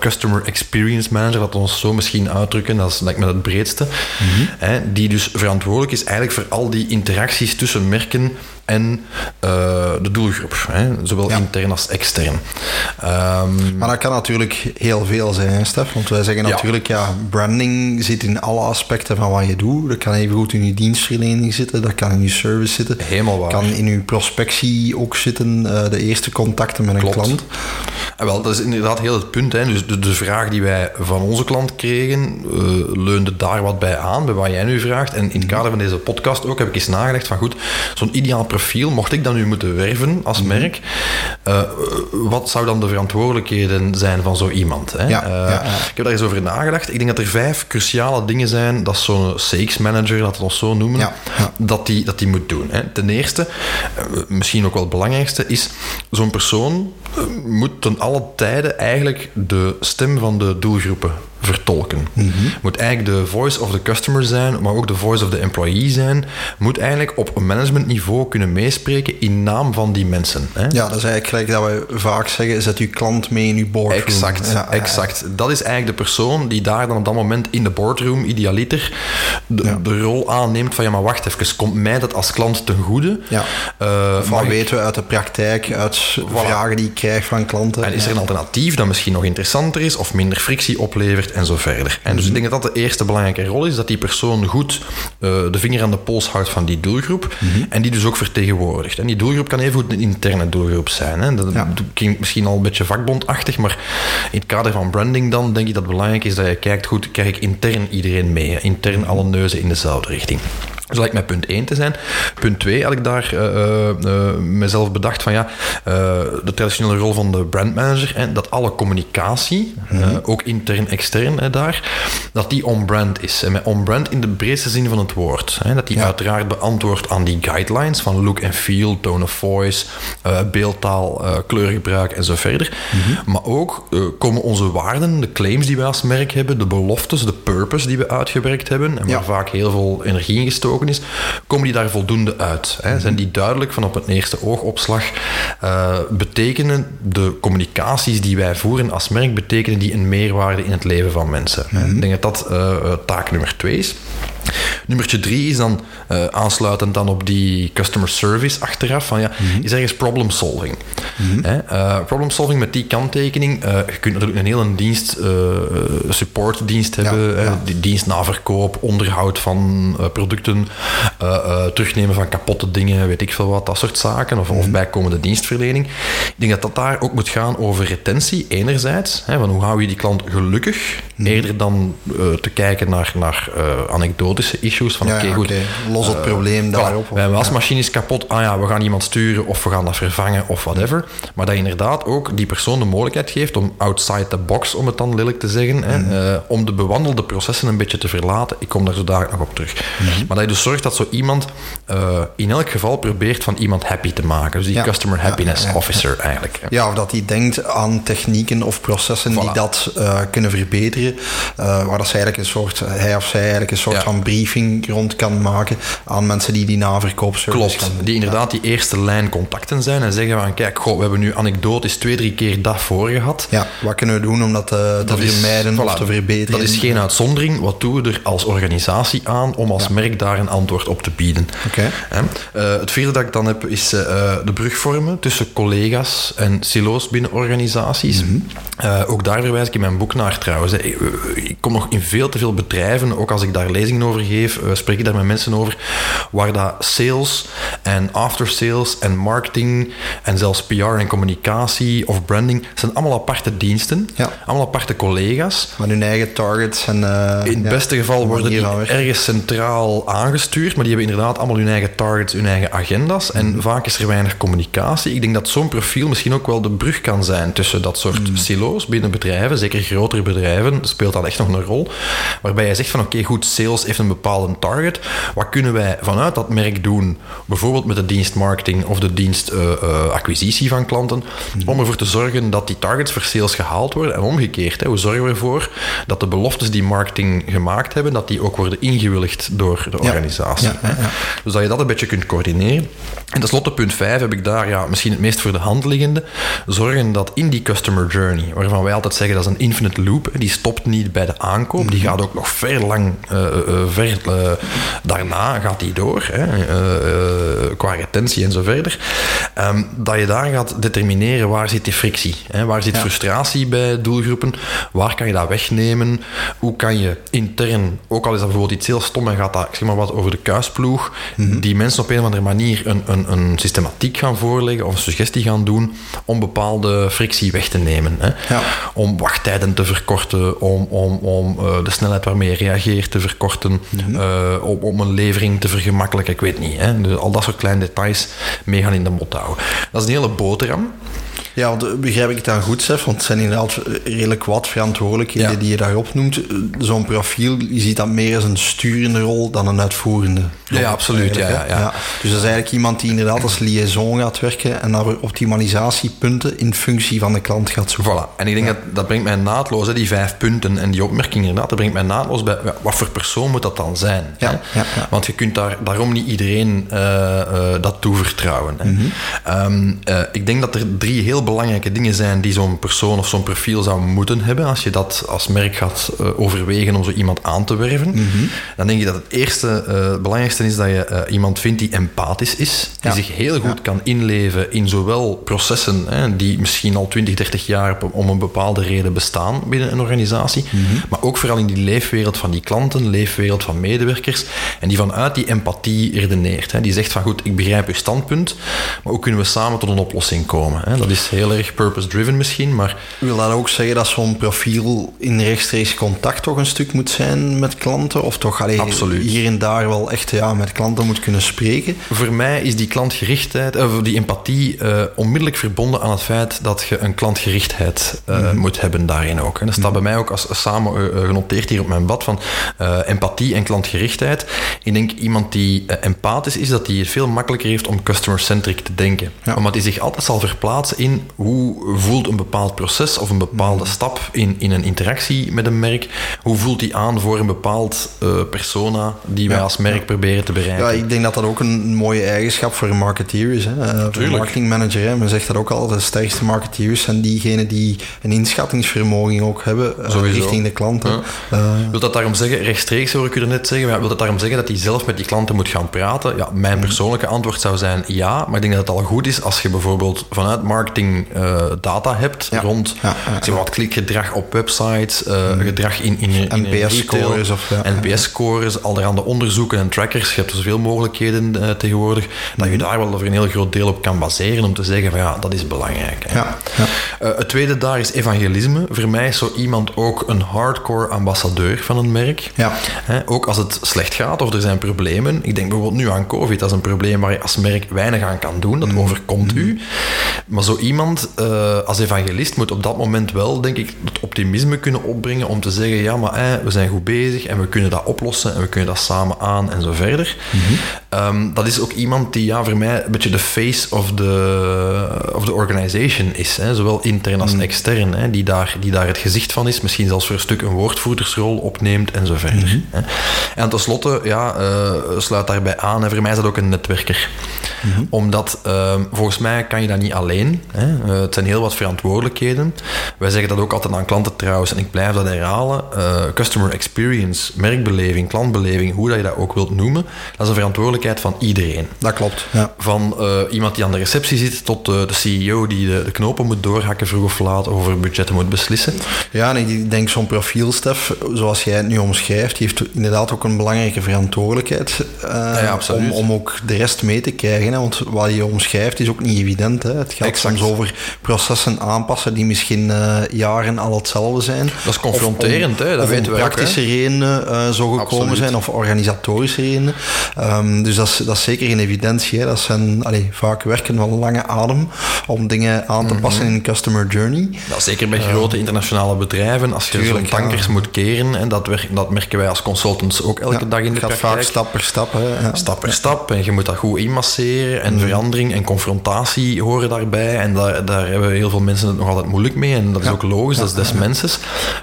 customer experience manager, dat we ons zo misschien uitdrukken, dat is lijkt me het breedste, hè, die dus verantwoordelijk is eigenlijk voor al die interacties tussen merken en eh, de doelgroep, hè, zowel Ja. intern als extern. Ehm, Maar dat kan natuurlijk heel veel zijn, hè, Stef. Want wij zeggen Ja. natuurlijk, ja, branding zit in alle aspecten van wat je doet. Dat kan even goed in je dienstverlening zitten, dat kan in je service zitten. Helemaal waar. kan in je prospectie ook zitten, eh, de eerste contacten met een klant. En wel, dat is inderdaad heel het punt. Hè. Dus de, de vraag die wij van onze klant kregen, eh, leunde daar wat bij aan, bij wat jij nu vraagt. En in het kader van deze podcast ook heb ik eens nagedacht van goed, zo'n ideaal profiel, mocht ik dan nu moeten werven als Mhm. merk, eh, wat zou dan de verantwoordelijkheden zijn van zo iemand? Hè? Ja, Eh, ja. Ik heb daar eens over nagedacht. Ik denk dat er vijf cruciale dingen zijn dat zo'n sales manager, laten we ons zo noemen, Ja, dat die, dat die moet doen. Hè. Ten eerste, misschien ook wel het belangrijkste, is zo'n persoon moet ten alle tijden eigenlijk de stem van de doelgroepen vertolken. Moet eigenlijk de voice of the customer zijn, maar ook de voice of the employee zijn. Moet eigenlijk op een managementniveau kunnen meespreken in naam van die mensen. Hè. Ja, dat is eigenlijk gelijk dat wij vaak zeggen, zet uw klant mee in uw boardroom. Exact, Ja, ja, ja. exact. Dat is eigenlijk de persoon die daar dan op dat moment in de boardroom, idealiter, de, de rol aanneemt van ja, maar wacht even, komt mij dat als klant ten goede? Ja. Ik- weten we uit de praktijk, uit vragen die ik krijg van klanten. En is er een alternatief dat misschien nog interessanter is of minder frictie oplevert en zo verder. En dus ik denk dat dat de eerste belangrijke rol is, dat die persoon goed eh, de vinger aan de pols houdt van die doelgroep en die dus ook vertegenwoordigt. En die doelgroep kan even goed een interne doelgroep zijn. Hè. Dat Ja. klinkt misschien al een beetje vakbondachtig, maar in het kader van branding dan denk ik dat het belangrijk is dat je kijkt, goed, krijg ik intern iedereen mee? Intern alle neuzen in dezelfde richting. Dus lijkt mij punt 1 te zijn. Punt 2 had ik daar eh, eh, eh, mezelf bedacht van ja, de traditionele rol van de brandmanager, en dat alle communicatie, eh, ook intern, extern hè, daar, dat die on-brand is. En met on-brand in de breedste zin van het woord. Hè, dat die Ja. uiteraard beantwoordt aan die guidelines van look and feel, tone of voice, beeldtaal, kleurgebruik en zo verder. Maar ook komen onze waarden, de claims die wij als merk hebben, de beloftes, de purpose die we uitgewerkt hebben, en Ja. waar vaak heel veel energie in gestoken is, komen die daar voldoende uit? Hè? Zijn die duidelijk van op het eerste oogopslag? eh, betekenen de communicaties die wij voeren als merk, betekenen die een meerwaarde in het leven van mensen? hè? Ik denk dat dat eh, eh, taak nummer twee is. Nummertje drie is dan eh, aansluitend dan op die customer service achteraf. Van, ja, Is ergens problem solving? Hè? Eh, problem solving met die kanttekening. eh, je kunt natuurlijk een hele dienst, supportdienst hebben. Ja, hè, ja. die dienst na verkoop, onderhoud van producten, uh, uh, terugnemen van kapotte dingen, weet ik veel wat, dat soort zaken, of, of bijkomende dienstverlening. Ik denk dat dat daar ook moet gaan over retentie, enerzijds, hè, van hoe hou je die klant gelukkig, eerder dan te kijken naar, naar issues, van Ja, oké, goed. Los het probleem daarop. Mijn wasmachine is kapot. Ah ja, we gaan iemand sturen of we gaan dat vervangen of whatever. Maar dat je inderdaad ook die persoon de mogelijkheid geeft om outside the box, om het dan lelijk te zeggen, hè, eh, om de bewandelde processen een beetje te verlaten. Ik kom daar zo dadelijk nog op terug. Maar dat je dus zorgt dat zo iemand eh, in elk geval probeert van iemand happy te maken. Dus die Ja. customer happiness Ja, officer eigenlijk. hè. Ja, of dat hij denkt aan technieken of processen die Voilà. dat eh, kunnen verbeteren. eh, waar dat zij eigenlijk een soort, hij of zij eigenlijk een soort van briefing rond kan maken aan mensen die die naverkoopservice Klopt, gaan die inderdaad die eerste lijn contacten zijn en zeggen van kijk, goh, we hebben nu anekdotisch twee, drie keer dat voor gehad. Ja, wat kunnen we doen om dat eh, te Dat vermijden of te verbeteren? Dat is geen uitzondering. Wat doen we er als organisatie aan om als merk daar een antwoord op te bieden? Oké. Eh, het vierde dat ik dan heb is eh, de brug vormen tussen collega's en silo's binnen organisaties. Mhm. Ook daar verwijs ik in mijn boek naar trouwens. ik kom nog in veel te veel bedrijven, ook als ik daar lezingen over geef, eh, spreek ik daar met mensen over, waar dat sales en after sales en marketing en zelfs PR en communicatie of branding zijn allemaal aparte diensten, Ja. allemaal aparte collega's. Met hun eigen targets en... eh, In het ja, beste geval worden die ergens centraal aangestuurd, maar die hebben inderdaad allemaal hun eigen targets, hun eigen agenda's. En Mhm. vaak is er weinig communicatie. Ik denk dat zo'n profiel misschien ook wel de brug kan zijn tussen dat soort Mhm. silo's binnen bedrijven, zeker grotere bedrijven, speelt dat echt nog een rol. Waarbij je zegt van oké, goed, sales heeft een bepaalde target. Wat kunnen wij vanuit dat merk doen, bijvoorbeeld met de dienst marketing of de dienst eh, eh, acquisitie van klanten, Mhm. om ervoor te zorgen dat die targets voor sales gehaald worden en omgekeerd. Hè, hoe zorgen we ervoor dat de beloftes die marketing gemaakt hebben, dat die ook worden ingewilligd door de Ja. organisatie. Ja. Dus dat je dat een beetje kunt coördineren. En tenslotte punt 5 heb ik daar ja, misschien het meest voor de hand liggende. Zorgen dat in die customer journey, waarvan wij altijd zeggen dat is een infinite loop, die stopt niet bij de aankoop, die gaat ook nog ver lang eh, ver, eh, daarna gaat die door, hè, eh, eh, qua retentie en zo verder. Ehm, dat je daar gaat determineren waar zit die frictie, hè, waar zit Ja. frustratie bij doelgroepen, waar kan je dat wegnemen, hoe kan je intern, ook al is dat bijvoorbeeld iets heel stom en gaat dat, ik zeg maar wat, over de kuisploeg, Mhm. die mensen op een of andere manier een, een, een systematiek gaan voorleggen of een suggestie gaan doen om bepaalde frictie weg te nemen. Hè. Ja. Om wachttijden te verkorten, om, om, om de snelheid waarmee je reageert te verkorten, Mhm. eh, om, om een levering te vergemakkelijken, ik weet niet. Hè. Dus al dat soort kleine details meegaan in de mot houden. Dat is een hele boterham. Ja, want, eh, begrijp ik het dan goed, Sef? Want het zijn inderdaad redelijk wat verantwoordelijkheden Ja. die je daarop noemt. Zo'n profiel, je ziet dat meer als een sturende rol dan een uitvoerende. Ja, ja, absoluut, ja, ja, ja. Dus dat is eigenlijk iemand die inderdaad als liaison gaat werken en naar optimalisatiepunten in functie van de klant gaat zoeken. Voilà. En ik denk dat dat brengt mij naadloos, hè, die vijf punten en die opmerking inderdaad, dat brengt mij naadloos bij wat voor persoon moet dat dan zijn. Ja, hè? ja, ja. Want je kunt daar, daarom niet iedereen eh, eh, dat toevertrouwen. Hè? Mhm. Ehm, eh, ik denk dat er drie heel belangrijke dingen zijn die zo'n persoon of zo'n profiel zou moeten hebben als je dat als merk gaat eh, overwegen om zo iemand aan te werven. Mhm. Dan denk ik dat het eerste, het belangrijkste is dat je eh, iemand vindt die empathisch is, die Ja. zich heel goed kan inleven in zowel processen hè, die misschien al 20, 30 jaar om een bepaalde reden bestaan binnen een organisatie, maar ook vooral in die leefwereld van die klanten, leefwereld van medewerkers, en die vanuit die empathie redeneert. Hè. Die zegt van goed, ik begrijp uw standpunt, maar hoe kunnen we samen tot een oplossing komen? Hè. Dat is heel erg purpose-driven misschien, maar Wil dat ook zeggen dat zo'n profiel in rechtstreeks contact toch een stuk moet zijn met klanten? Of toch alleen hier en daar wel echt ja, met klanten moet kunnen spreken? Voor mij is die klantgerichtheid, of die empathie, eh, onmiddellijk verbonden aan het feit dat je een klantgerichtheid eh, moet hebben daarin ook. En dat staat bij mij ook als samen eh, eh, genoteerd hier op mijn blad van eh, empathie en klantgerichtheid. Ik denk iemand die eh, empathisch is, dat die het veel makkelijker heeft om customer-centric te denken. Ja. Omdat hij zich altijd zal verplaatsen in hoe voelt een bepaald proces of een bepaalde stap in, in een interactie met een merk. Hoe voelt die aan voor een bepaald eh, persona die wij Ja. als merk proberen te bereiken. Ja, ik denk dat dat ook een mooie eigenschap voor een marketeer is. Hè. Voor een Tuurlijk. marketingmanager, hè. men zegt dat ook al, de sterkste marketeers zijn diegenen die een inschattingsvermogen ook hebben eh, richting de klanten. Ja. Wil dat daarom zeggen, rechtstreeks hoor ik u er net zeggen, maar wil dat daarom zeggen dat hij zelf met die klanten moet gaan praten? Ja, mijn persoonlijke antwoord zou zijn ja, maar ik denk dat het al goed is als je bijvoorbeeld vanuit marketing marketing uh, data hebt Ja. rond zeg wat klikgedrag op websites, uh, gedrag in, in, NPS-scores of ja. NPS-scores, allerhande onderzoeken en trackers. Je hebt zoveel mogelijkheden uh, tegenwoordig dat je daar wel over een heel groot deel op kan baseren om te zeggen van ja, dat is belangrijk. Hè. Ja, ja. Het tweede daar is evangelisme. Voor mij is zo iemand ook een hardcore ambassadeur van een merk. Ja. Ook als het slecht gaat of er zijn problemen. Ik denk bijvoorbeeld nu aan COVID, dat is een probleem waar je als merk weinig aan kan doen. Dat overkomt Mhm. u. Maar zo iemand uh, als evangelist moet op dat moment wel, denk ik, het optimisme kunnen opbrengen om te zeggen, ja, maar eh, we zijn goed bezig en we kunnen dat oplossen en we kunnen dat samen aan en zo verder. Mhm. Um, dat is ook iemand die ja, voor mij een beetje de face of the, of the organization is. Hè, zowel intern als extern. Hè, die, daar, die daar het gezicht van is. Misschien zelfs voor een stuk een woordvoerdersrol opneemt en zo verder. Hè. En tenslotte, ja, uh, sluit daarbij aan. En voor mij is dat ook een netwerker. Omdat uh, volgens mij kan je dat niet alleen. Hè. Uh, het zijn heel wat verantwoordelijkheden. Wij zeggen dat ook altijd aan klanten trouwens. En ik blijf dat herhalen. Uh, customer experience, merkbeleving, klantbeleving, hoe dat je dat ook wilt noemen. Dat is een verantwoordelijkheid van iedereen. Dat klopt, ja. Van uh, iemand die aan de receptie zit tot uh, de CEO die de, de, knopen moet doorhakken vroeg of laat over budgetten moet beslissen. Ja, en ik denk zo'n profiel, Stef, zoals jij het nu omschrijft, die heeft inderdaad ook een belangrijke verantwoordelijkheid uh, ja, om, om ook de rest mee te krijgen. Hè? Want wat je omschrijft is ook niet evident. Hè? Het gaat exact. soms over processen aanpassen die misschien uh, jaren al hetzelfde zijn. Dat is confronterend, hè? dat weten we praktische redenen zo gekomen Absoluut. zijn of organisatorische redenen. Um, dus dat is, dat is zeker geen evidentie. Hè? Dat zijn allee, vaak werken van lange adem om dingen aan te passen Mhm. mm -hmm. in customer journey. Ja, zeker bij grote internationale bedrijven. Als je zo'n tankers ja. moet keren, en dat, dat merken wij als consultants ook elke ja, dag in de gaat praktijk. vaak stap per stap. Hè? Stap per stap. En je moet dat goed inmasseren. En mm. verandering en confrontatie horen daarbij. En daar, daar hebben heel veel mensen het nog altijd moeilijk mee. En dat is ook logisch, dat is des mensen.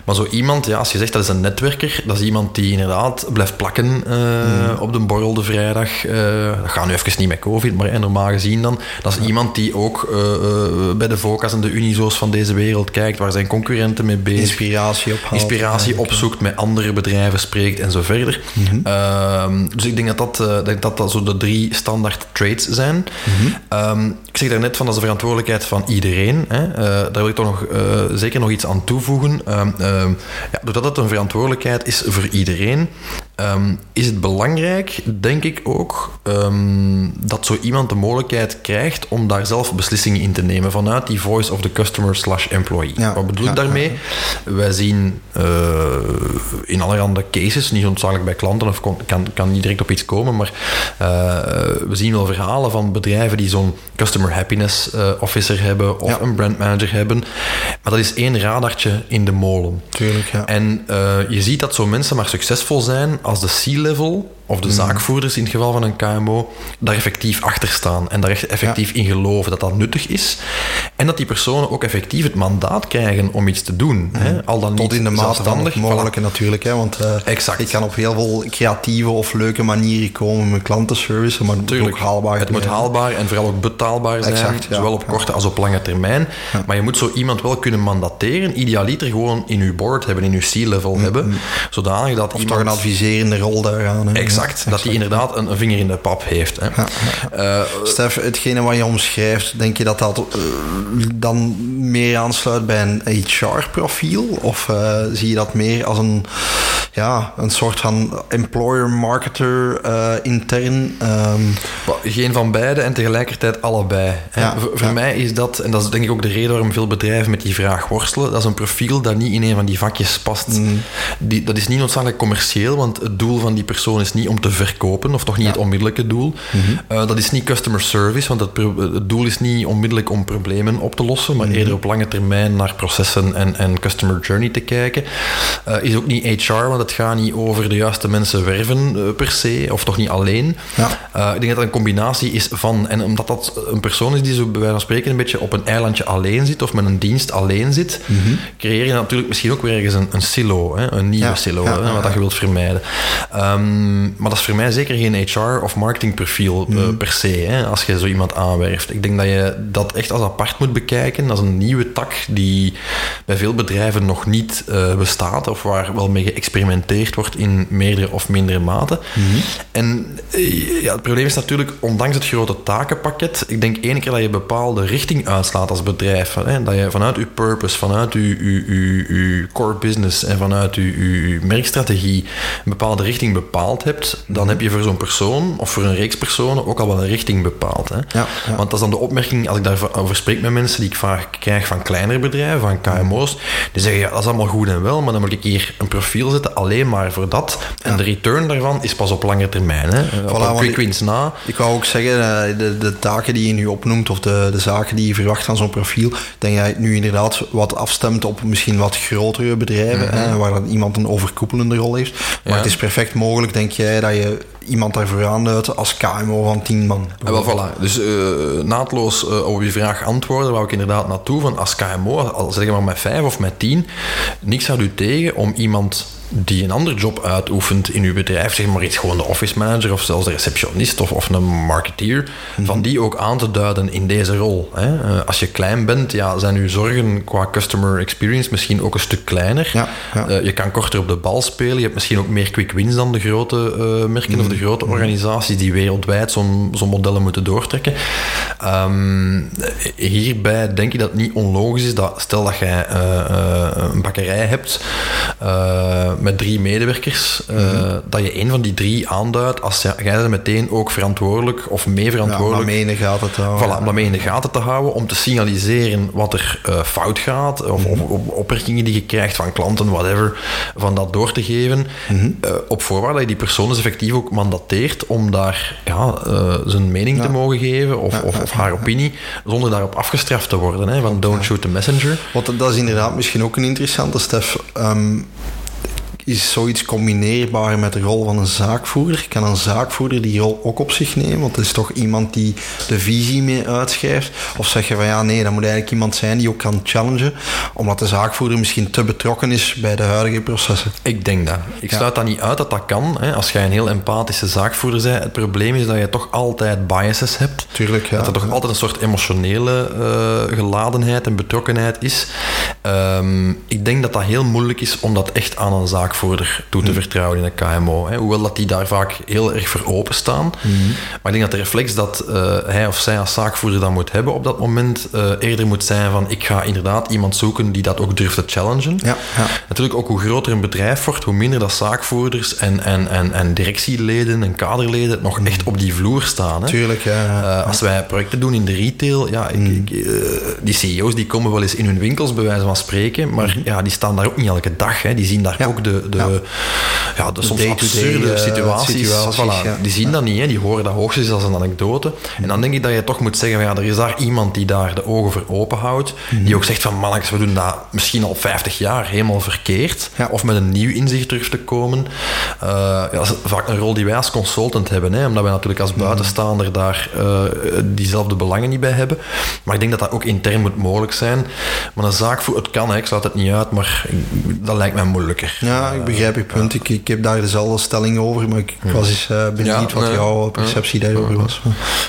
Maar zo iemand, ja, als je zegt dat is een netwerker, dat is iemand die inderdaad blijft plakken uh, mm. op de borrel de vrijdag. Uh, dat gaat nu even niet met COVID, maar normaal gezien dan. Dat is iemand die ook uh, bij de VOCA's en de Unizo's van deze wereld kijkt, waar zijn concurrenten mee bezig Inspiratie ophaalt. Inspiratie opzoekt, met andere bedrijven spreekt en zo verder. Mm -hmm. uh, dus ik denk dat dat, dat, dat, dat zo de drie standaard traits zijn. Mm -hmm. um, ik zeg daarnet van dat is de verantwoordelijkheid van iedereen. Hè. Daar wil ik toch nog, zeker nog iets aan toevoegen. Um, ja, doordat het een verantwoordelijkheid is voor iedereen, um, is het belangrijk, denk ik ook, dat zo iemand de mogelijkheid krijgt om daar zelf beslissingen in te nemen vanuit die voice of the customer slash employee. Ja, Wat bedoel ja, ik daarmee? Ja, Wij zien uh, in allerhande cases, niet noodzakelijk bij klanten, of kan, kan niet direct op iets komen, maar uh, we zien wel verhalen van bedrijven die zo'n customer happiness uh, officer hebben of een brandmanager hebben. Maar dat is één radartje in de molen. Tuurlijk, ja. En je ziet dat zo'n mensen maar succesvol zijn als de C-level of de zaakvoerders in het geval van een KMO daar effectief achter staan en daar echt effectief ja. in geloven dat dat nuttig is en dat die personen ook effectief het mandaat krijgen om iets te doen. Mm. Hè? Al dan Tot niet in de mate van het mogelijke voilà. natuurlijk. Hè? Want uh, exact. ik kan op heel veel creatieve of leuke manieren komen met klantenservice, maar het moet ook haalbaar Het moet haalbaar en vooral ook betaalbaar zijn, exact, ja. zowel op korte als op lange termijn. Maar je moet zo iemand wel kunnen mandateren, idealiter gewoon in uw board hebben, in uw C-level mm. hebben, zodanig dat of iemand... toch een adviserende rol daaraan. Hè? Exact, dat die inderdaad een, een, vinger in de pap heeft. Hè. Ja. Uh, Stef, hetgene wat je omschrijft, denk je dat dat uh, dan meer aansluit bij een HR-profiel? Of uh, zie je dat meer als een, ja, een soort van employer-marketer intern? Um... Geen van beide en tegelijkertijd allebei. Ja, voor, voor mij is dat, en dat is denk ik ook de reden waarom veel bedrijven met die vraag worstelen, dat is een profiel dat niet in een van die vakjes past. Mm. Die, dat is niet noodzakelijk commercieel, want het doel van die persoon is niet om te verkopen, of toch niet ja. het onmiddellijke doel. Mm -hmm. uh, dat is niet customer service, want het, het, doel is niet onmiddellijk om problemen op te lossen, maar mm -hmm. eerder op lange termijn naar processen en, en customer journey te kijken. Uh, is ook niet HR, want het gaat niet over de juiste mensen werven uh, per se, of toch niet alleen. Ja. ik denk dat het een combinatie is van, en omdat dat een persoon is die zo bij wijze van spreken een beetje op een eilandje alleen zit, of met een dienst alleen zit, mm -hmm. creëer je natuurlijk misschien ook weer ergens een, een silo, hè, een nieuwe ja. silo, hè, wat dat je wilt vermijden. Um, maar dat is voor mij zeker geen HR of marketingprofiel mm. uh, per se, hè, als je zo iemand aanwerft. Ik denk dat je dat echt als apart moet bekijken, als een nieuwe tak die bij veel bedrijven nog niet uh, bestaat, of waar wel mee geëxperimenteerd wordt in meerdere of mindere mate. En eh, ja, het probleem is natuurlijk, ondanks het grote takenpakket, ik denk één keer dat je bepaalde richting uitslaat als bedrijf, hè, dat je vanuit je purpose, vanuit je, je, je, je core business en vanuit je merkstrategie een bepaalde richting bepaald hebt, dan heb je voor zo'n persoon of voor een reeks personen ook al wel een richting bepaald. Hè. Ja, ja. Want dat is dan de opmerking, als ik daarover spreek met mensen die ik vaak krijg van kleinere bedrijven, van KMO's, die zeggen ja, dat is allemaal goed en wel, maar dan moet ik hier een profiel zetten alleen maar voor dat. En de return daarvan is pas op lange termijn. Hè. Op Voilà, quick wins na. Ik wou ook zeggen, eh, de, de taken die je nu opnoemt of de, de zaken die je verwacht van zo'n profiel, denk het nu inderdaad wat afstemt op misschien wat grotere bedrijven, hè, waar dan iemand een overkoepelende rol heeft. Maar Mhm. Het is perfect mogelijk, denk jij, dat je iemand daarvoor aanduidt als KMO van 10 man. En wel, voilà. Dus eh, naadloos eh, op je vraag antwoorden, wou ik inderdaad naartoe van als KMO, al zeg maar met vijf of met tien, niks houdt u tegen om iemand die een ander job uitoefent in uw bedrijf, zeg maar iets gewoon de office manager of zelfs de receptionist of, of een marketeer, van die ook aan te duiden in deze rol. Hè. Eh, als je klein bent, ja, zijn uw zorgen qua customer experience misschien ook een stuk kleiner. Ja, ja. Eh, je kan korter op de bal spelen. Je hebt misschien ook meer quick wins dan de grote eh, merken of de grote organisaties die wereldwijd zo'n zo'n modellen moeten doortrekken. Ehm, hierbij denk ik dat het niet onlogisch is dat, stel dat jij een bakkerij hebt met drie medewerkers, eh, dat je een van die drie aanduidt als ja, jij bent meteen ook verantwoordelijk of mee Ja, verantwoordelijk maar mee in de gaten te houden. Voilà, om dat mee in de gaten te houden, om te signaliseren wat er eh, fout gaat, of, of opmerkingen die je krijgt van klanten, whatever, van dat door te geven, eh, op voorwaarde dat je die persoon dus effectief ook mandateert om daar ja, zijn mening te mogen geven, of, of, of haar opinie, zonder daarop afgestraft te worden, hè, van don't shoot the messenger. Want dat is inderdaad misschien ook een interessante, Stef. Ehm, is zoiets combineerbaar met de rol van een zaakvoerder? Kan een zaakvoerder die rol ook op zich nemen? Want het is toch iemand die de visie mee uitschrijft? Of zeg je van ja, nee, dat moet eigenlijk iemand zijn die ook kan challengen, omdat de zaakvoerder misschien te betrokken is bij de huidige processen? Ik denk dat. Ik Ja. sluit dat niet uit dat dat kan. Hè. Als jij een heel empathische zaakvoerder bent, het probleem is dat je toch altijd biases hebt. Tuurlijk, ja. Dat er toch altijd een soort emotionele eh, geladenheid en betrokkenheid is. Ehm, ik denk dat dat heel moeilijk is om dat echt aan een zaakvoerder toe te Hm. vertrouwen in een KMO. Hè. Hoewel dat die daar vaak heel erg voor openstaan. Hm. Maar ik denk dat de reflex dat eh, hij of zij als zaakvoerder dat moet hebben op dat moment eh, eerder moet zijn van ik ga inderdaad iemand zoeken die dat ook durft te challengen. Ja, ja. Natuurlijk ook hoe groter een bedrijf wordt, hoe minder dat zaakvoerders en, en, en, en directieleden en kaderleden nog echt op die vloer staan. Hè. Tuurlijk, ja. ja. Eh, als wij projecten doen in de retail, ja, ik, ik, die CEO's die komen wel eens in hun winkels, bij wijze van spreken, maar ja, die staan daar ook niet elke dag. Hè. Die zien daar ook de, de, Ja. Ja. de soms absurde eh, situaties. situaties, Voilà, ja. Die zien dat niet, hè. die horen dat hoogstens als een anekdote. En dan denk ik dat je toch moet zeggen, ja, er is daar iemand die daar de ogen voor open houdt, die ook zegt van, mannetjes, we doen dat misschien al 50 jaar helemaal verkeerd, Ja. of met een nieuw inzicht terug te komen. Eh, ja, dat is vaak een rol die wij als consultant hebben, hè, omdat wij natuurlijk als buitenstaander daar eh, diezelfde belangen niet bij hebben. Maar ik denk dat dat ook intern moet mogelijk zijn. Maar een zaak het kan, hè, ik sluit het niet uit, maar dat lijkt mij moeilijker. Ja, ik begrijp je punt. Ik, ik heb daar dezelfde stelling over, maar ik, ik was eens eh, benieuwd Ja, wat nee. jouw perceptie daarover was.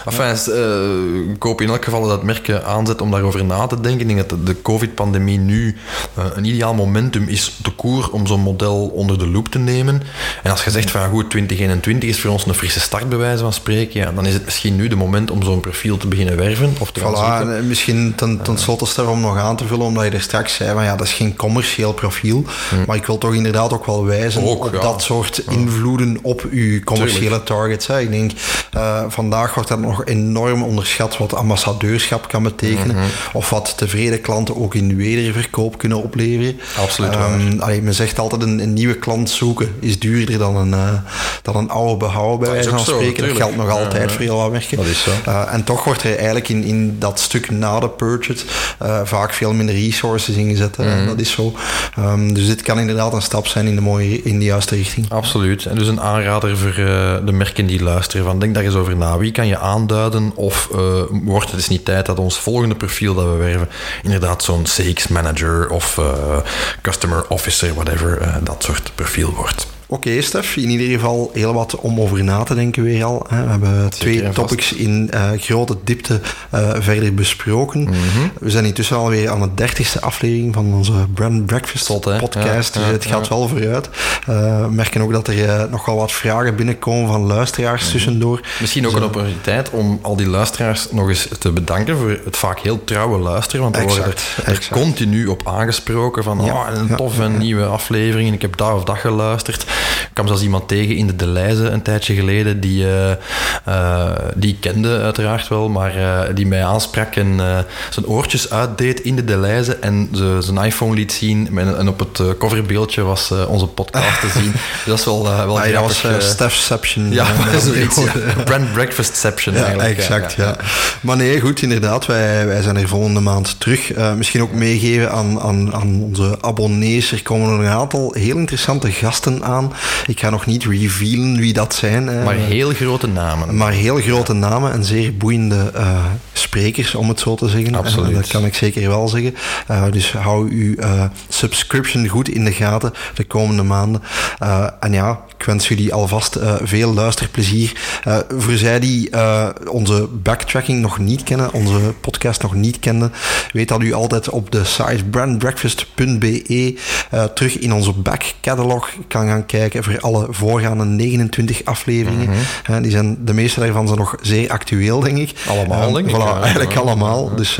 Enfin, eh, ik hoop in elk geval dat het merken aanzet om daarover na te denken. Ik denk dat de- de COVID-pandemie nu eh, een ideaal momentum is de koer om zo'n model onder de loep te nemen. En als je zegt van goed, 2021 is voor ons een frisse start bij wijze van spreken, ja, dan is het misschien nu de moment om zo'n profiel te beginnen werven of te gaan Voilà, en misschien ten, ten slotte Stef, om nog aan te vullen, omdat je er straks zei van ja, dat is geen commercieel profiel, maar ik wil toch inderdaad ook wel wijzen. Ook, op ja. Dat soort invloeden op uw commerciële targets. Hè. Ik denk, eh, vandaag wordt dat nog enorm onderschat wat ambassadeurschap kan betekenen, Mhm. of wat tevreden klanten ook in wederverkoop kunnen opleveren. Absoluut Ehm, allee, men zegt altijd een, een nieuwe klant zoeken is duurder dan een, eh, dan een oude behouden, bij wijze van ook zo, spreken. Dat geldt nog altijd ja. voor heel wat merken. Dat is zo. Uh, en toch wordt er eigenlijk in, in dat stuk na de purchase vaak veel minder resources ingezet. Mhm. Dat is zo. Um, dus dit kan inderdaad een stap zijn in de, mooie, in de juiste Absoluut. En dus een aanrader voor eh, de merken die luisteren. Van, denk daar eens over na. Wie kan je aanduiden? Of eh, wordt het is niet tijd dat ons volgende profiel dat we werven inderdaad zo'n CX manager of eh, customer officer, whatever, dat soort profiel wordt. Oké, Stef. In ieder geval heel wat om over na te denken weer al. Hè. We hebben twee topics in uh, grote diepte uh, verder besproken. Mm -hmm. We zijn intussen alweer aan de dertigste aflevering van onze Brand Breakfast Tot, podcast. Ja, dus ja, het gaat ja. wel vooruit. Uh, we merken ook dat er nogal wat vragen binnenkomen van luisteraars mm -hmm. tussendoor. Misschien ook dus, een opportuniteit om al die luisteraars nog eens te bedanken voor het vaak heel trouwe luisteren. Want we worden er, er continu op aangesproken van oh, een toffe nieuwe aflevering en ik heb daar of dat geluisterd. Ik kwam zelfs iemand tegen in de Deleize een tijdje geleden, die, uh, uh, die kende uiteraard wel, maar uh, die mij aansprak en zijn oortjes uitdeed in de Deleize en ze, zijn iPhone liet zien en op het coverbeeldje was onze podcast te zien. Dus dat is wel, wel ah, Dat was Stephception. Ja, zoiets. Ja. Brand Breakfastception ja, eigenlijk. Exact, ja, ja. Maar nee, goed, inderdaad, wij, wij zijn er volgende maand terug. misschien ook meegeven aan, aan, aan onze abonnees. Er komen nog een aantal heel interessante gasten aan. Ik ga nog niet revealen wie dat zijn. Maar heel grote namen. Maar heel grote namen en zeer boeiende uh, sprekers, om het zo te zeggen. Absoluut. Uh, dat kan ik zeker wel zeggen. Uh, dus hou uw subscription goed in de gaten de komende maanden. en ja, ik wens jullie alvast veel luisterplezier. voor zij die onze backtracking nog niet kennen, onze podcast nog niet kennen, weet dat u altijd op de site brandbreakfast.be terug in onze back catalog kan gaan kijken voor alle voorgaande 29 afleveringen. Mm -hmm. die zijn, de meeste daarvan zijn nog zeer actueel, denk ik. Allemaal, denk ik. Voilà, eigenlijk allemaal. Dus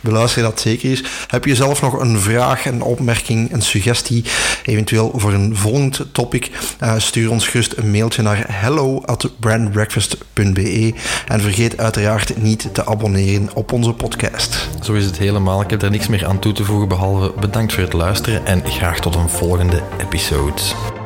beluister dat zeker eens. Heb je zelf nog een vraag, een opmerking, een suggestie, eventueel voor een volgend topic, uh, stuur ons gerust een mailtje naar hello at brandbreakfast.be en vergeet uiteraard niet te abonneren op onze podcast. Zo is het helemaal. Ik heb er niks meer aan toe te voegen, behalve bedankt voor het luisteren en graag tot een volgende episode.